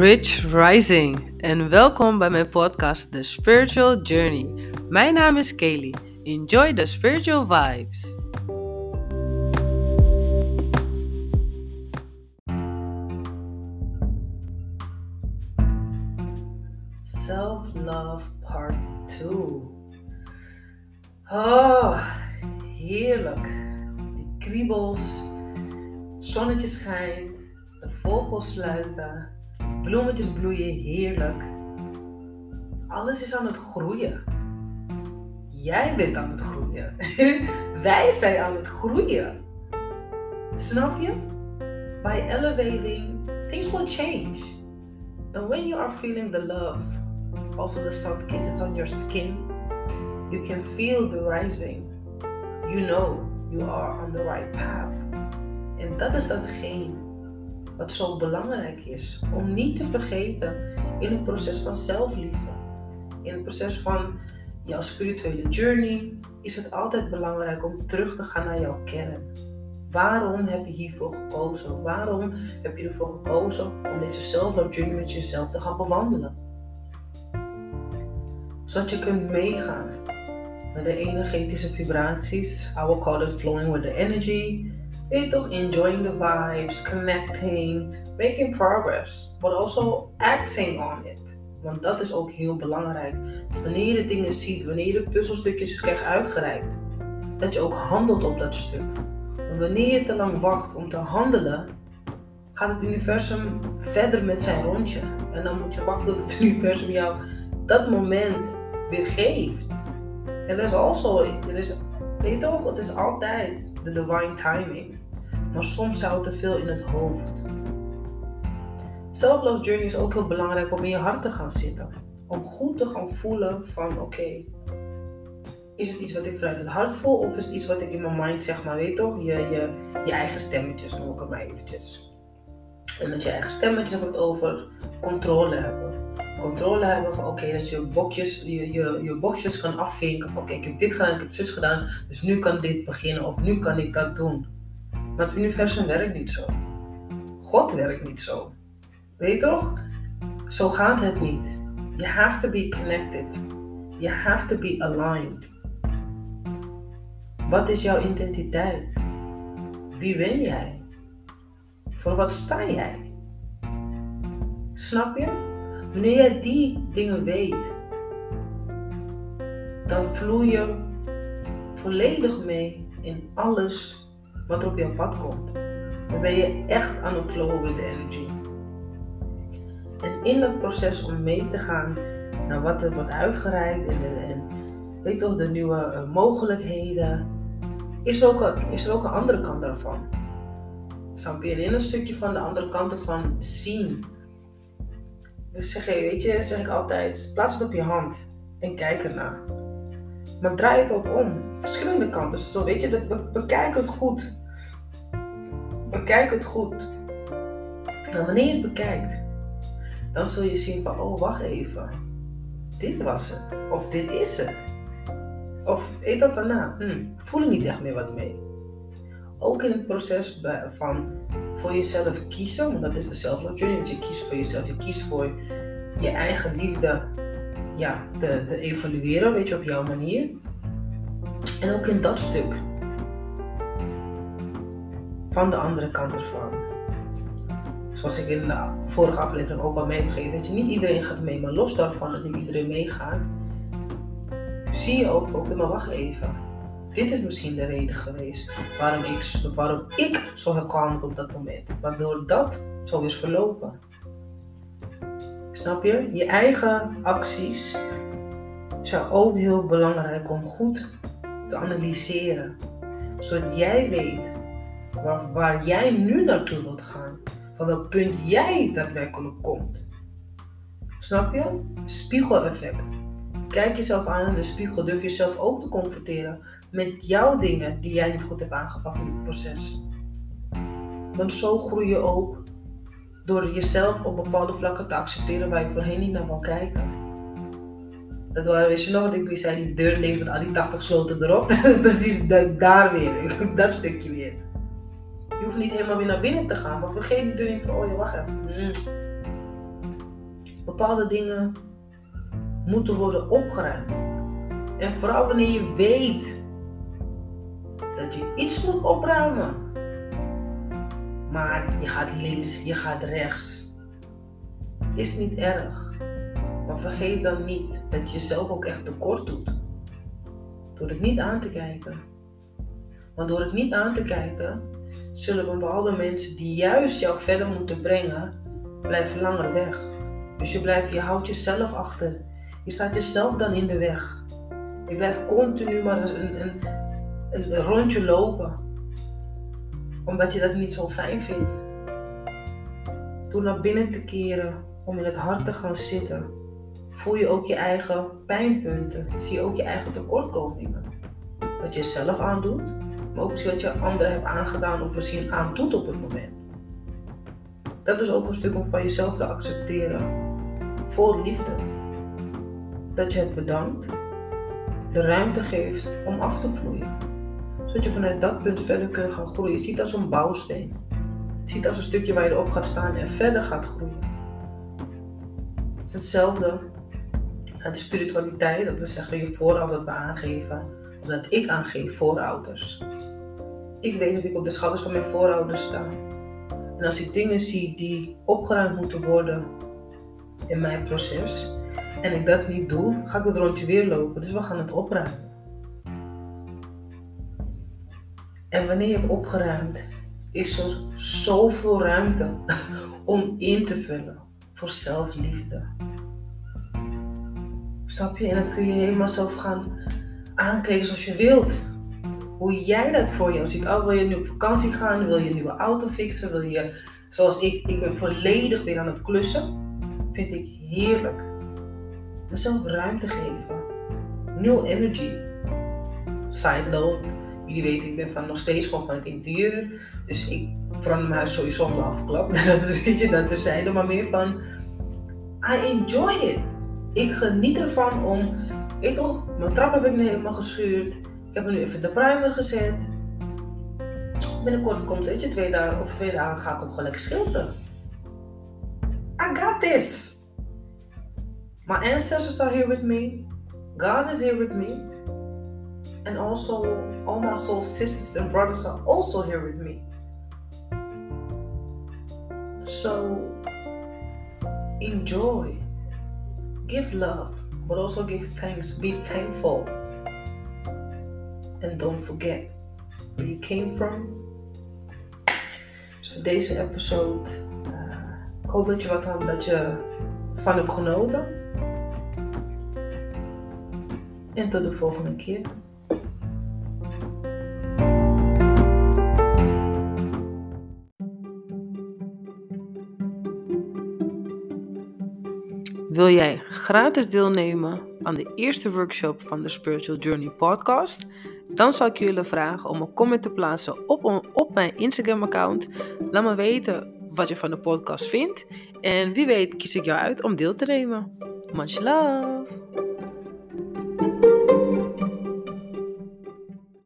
Rich Rising en welkom bij mijn podcast The Spiritual Journey. Mijn naam is Kaylee. Enjoy the spiritual vibes. Self-love part 2. Oh, heerlijk. Die kriebels, het zonnetje schijnt, de vogels sluiten Bloemetjes bloeien heerlijk. Alles is aan het groeien. Jij bent aan het groeien. Wij zijn aan het groeien. Snap je? By elevating, things will change. And when you are feeling the love, also the soft kisses on your skin, you can feel the rising. You know you are on the right path. En dat is datgene wat zo belangrijk is. Om niet te vergeten in het proces van zelfliefde. In het proces van jouw spirituele journey is het altijd belangrijk om terug te gaan naar jouw kern. Waarom heb je hiervoor gekozen? Waarom heb je ervoor gekozen om deze self-love journey met jezelf te gaan bewandelen? Zodat je kunt meegaan met de energetische vibraties. I will call it flowing with the energy weet toch, enjoying the vibes, connecting, making progress, but also acting on it. Want dat is ook heel belangrijk. Wanneer je de dingen ziet, wanneer je de puzzelstukjes krijgt uitgereikt, dat je ook handelt op dat stuk. Want wanneer je te lang wacht om te handelen, gaat het universum verder met zijn rondje. En dan moet je wachten tot het universum jou dat moment weer geeft. En dat is also, weet toch, het is altijd de divine timing. Maar soms zou te veel in het hoofd. Self-love journey is ook heel belangrijk om in je hart te gaan zitten. Om goed te gaan voelen van oké, is het iets wat ik vanuit het hart voel of is het iets wat ik in mijn mind zeg maar, weet toch, je, je, je eigen stemmetjes noem ik het maar eventjes. En met je eigen stemmetjes heb ik het over controle hebben. Controle hebben van oké, dat je bokjes, je, je, je kan afvinken van oké, ik heb dit gedaan, ik heb zus gedaan, dus nu kan dit beginnen of nu kan ik dat doen. Maar het universum werkt niet zo. God werkt niet zo. Weet toch? Zo gaat het niet. You have to be connected. You have to be aligned. Wat is jouw identiteit? Wie ben jij? Voor wat sta jij? Snap je? Wanneer jij die dingen weet, dan vloei je volledig mee in alles wat er op jouw pad komt. Dan ben je echt aan het flowen with the energy. En in dat proces om mee te gaan naar wat er wordt uitgereikt en, en weet toch, de nieuwe uh, mogelijkheden, is er, ook een, is er ook een andere kant daarvan. Snap je? In een stukje van de andere kant ervan zien. Dus zeg je, weet je, zeg ik altijd, plaats het op je hand en kijk ernaar. Maar draai het ook om. Verschillende kanten. Zo, weet je, bekijk het goed. Bekijk het goed. En wanneer je het bekijkt, dan zul je zien van, oh wacht even. Dit was het. Of dit is het. Of eet dat van na. Hm, ik voel niet echt meer wat mee. Ook in het proces van voor jezelf kiezen, want dat is de self-love journey. Je kiest voor jezelf. Je kiest voor je eigen liefde ja, te, te evalueren, weet je, op jouw manier. En ook in dat stuk van de andere kant ervan. Zoals ik in de vorige aflevering ook al mee heb gegeven, dat je niet iedereen gaat mee, maar los daarvan dat niet iedereen meegaat, zie je ook, ook maar wacht even. Dit is misschien de reden geweest waarom ik, waarom ik zo heb gehandeld op dat moment. Waardoor dat zo is verlopen. Snap je? Je eigen acties zijn ook heel belangrijk om goed te analyseren. Zodat jij weet waar, waar jij nu naartoe wilt gaan. Van welk punt jij daadwerkelijk komt. Snap je? Spiegeleffect. Kijk jezelf aan in de spiegel. Durf jezelf ook te confronteren met jouw dingen die jij niet goed hebt aangepakt in het proces. Want zo groei je ook door jezelf op bepaalde vlakken te accepteren waar je voorheen niet naar wil kijken. Dat waren, weet je nog wat ik zei, die deur leeft met al die 80 sloten erop. Precies daar weer, dat stukje weer. Hoeft niet helemaal weer naar binnen te gaan, maar vergeet niet van, oh ja, wacht even. Mm. Bepaalde dingen moeten worden opgeruimd. En vooral wanneer je weet dat je iets moet opruimen. Maar je gaat links, je gaat rechts. Is niet erg. Maar vergeet dan niet dat je jezelf ook echt tekort doet. Door het niet aan te kijken. Want door het niet aan te kijken, zullen bepaalde mensen die juist jou verder moeten brengen, blijven langer weg. Dus je, blijft, je houdt jezelf achter. Je staat jezelf dan in de weg. Je blijft continu maar een, een, een rondje lopen. Omdat je dat niet zo fijn vindt. Door naar binnen te keren, om in het hart te gaan zitten, voel je ook je eigen pijnpunten. Zie je ook je eigen tekortkomingen. Wat je zelf aandoet, ook wat je anderen hebt aangedaan of misschien aandoet op het moment. Dat is ook een stuk om van jezelf te accepteren. Vol liefde. Dat je het bedankt, de ruimte geeft om af te vloeien. Zodat je vanuit dat punt verder kunt gaan groeien. Je ziet het als een bouwsteen. Je ziet het als een stukje waar je erop gaat staan en verder gaat groeien. Het is hetzelfde de spiritualiteit, dat we zeggen je vooraf dat we aangeven, of dat ik aangeef voorouders. Ik weet dat ik op de schouders van mijn voorouders sta. En als ik dingen zie die opgeruimd moeten worden in mijn proces, en ik dat niet doe, ga ik het rondje weer lopen. Dus we gaan het opruimen. En wanneer je hebt opgeruimd, is er zoveel ruimte om in te vullen voor zelfliefde. Snap je? En dat kun je helemaal zelf gaan aankleden zoals je wilt. Hoe jij dat voor jou ziet. Oh, wil je nu op vakantie gaan? Wil je een nieuwe auto fixen? Wil je, zoals ik, ik ben volledig weer aan het klussen. Vind ik heerlijk. Mezelf ruimte geven. Nul energy. Side note. Jullie weten, ik ben nog steeds gewoon van het interieur. Dus ik verander mijn huis sowieso om de afklap. Dat is, weet je, dat er Maar meer van, I enjoy it ik geniet ervan om, weet toch, mijn trap heb ik nu helemaal geschuurd. Ik heb nu even de primer gezet. Binnenkort komt, weet je, twee dagen of twee dagen ga ik ook gewoon lekker schilderen. I got this. My ancestors are here with me. God is here with me. And also, all my soul sisters and brothers are also here with me. So, enjoy. Give love, but also give thanks. Be thankful. And don't forget where you came from. Dus voor deze episode. Uh, ik hoop dat je wat aan, dat je van hebt genoten. En tot de volgende keer. Wil jij gratis deelnemen aan de eerste workshop van de Spiritual Journey podcast? Dan zou ik willen vragen om een comment te plaatsen op, op mijn Instagram account. Laat me weten wat je van de podcast vindt. En wie weet kies ik jou uit om deel te nemen. Much love!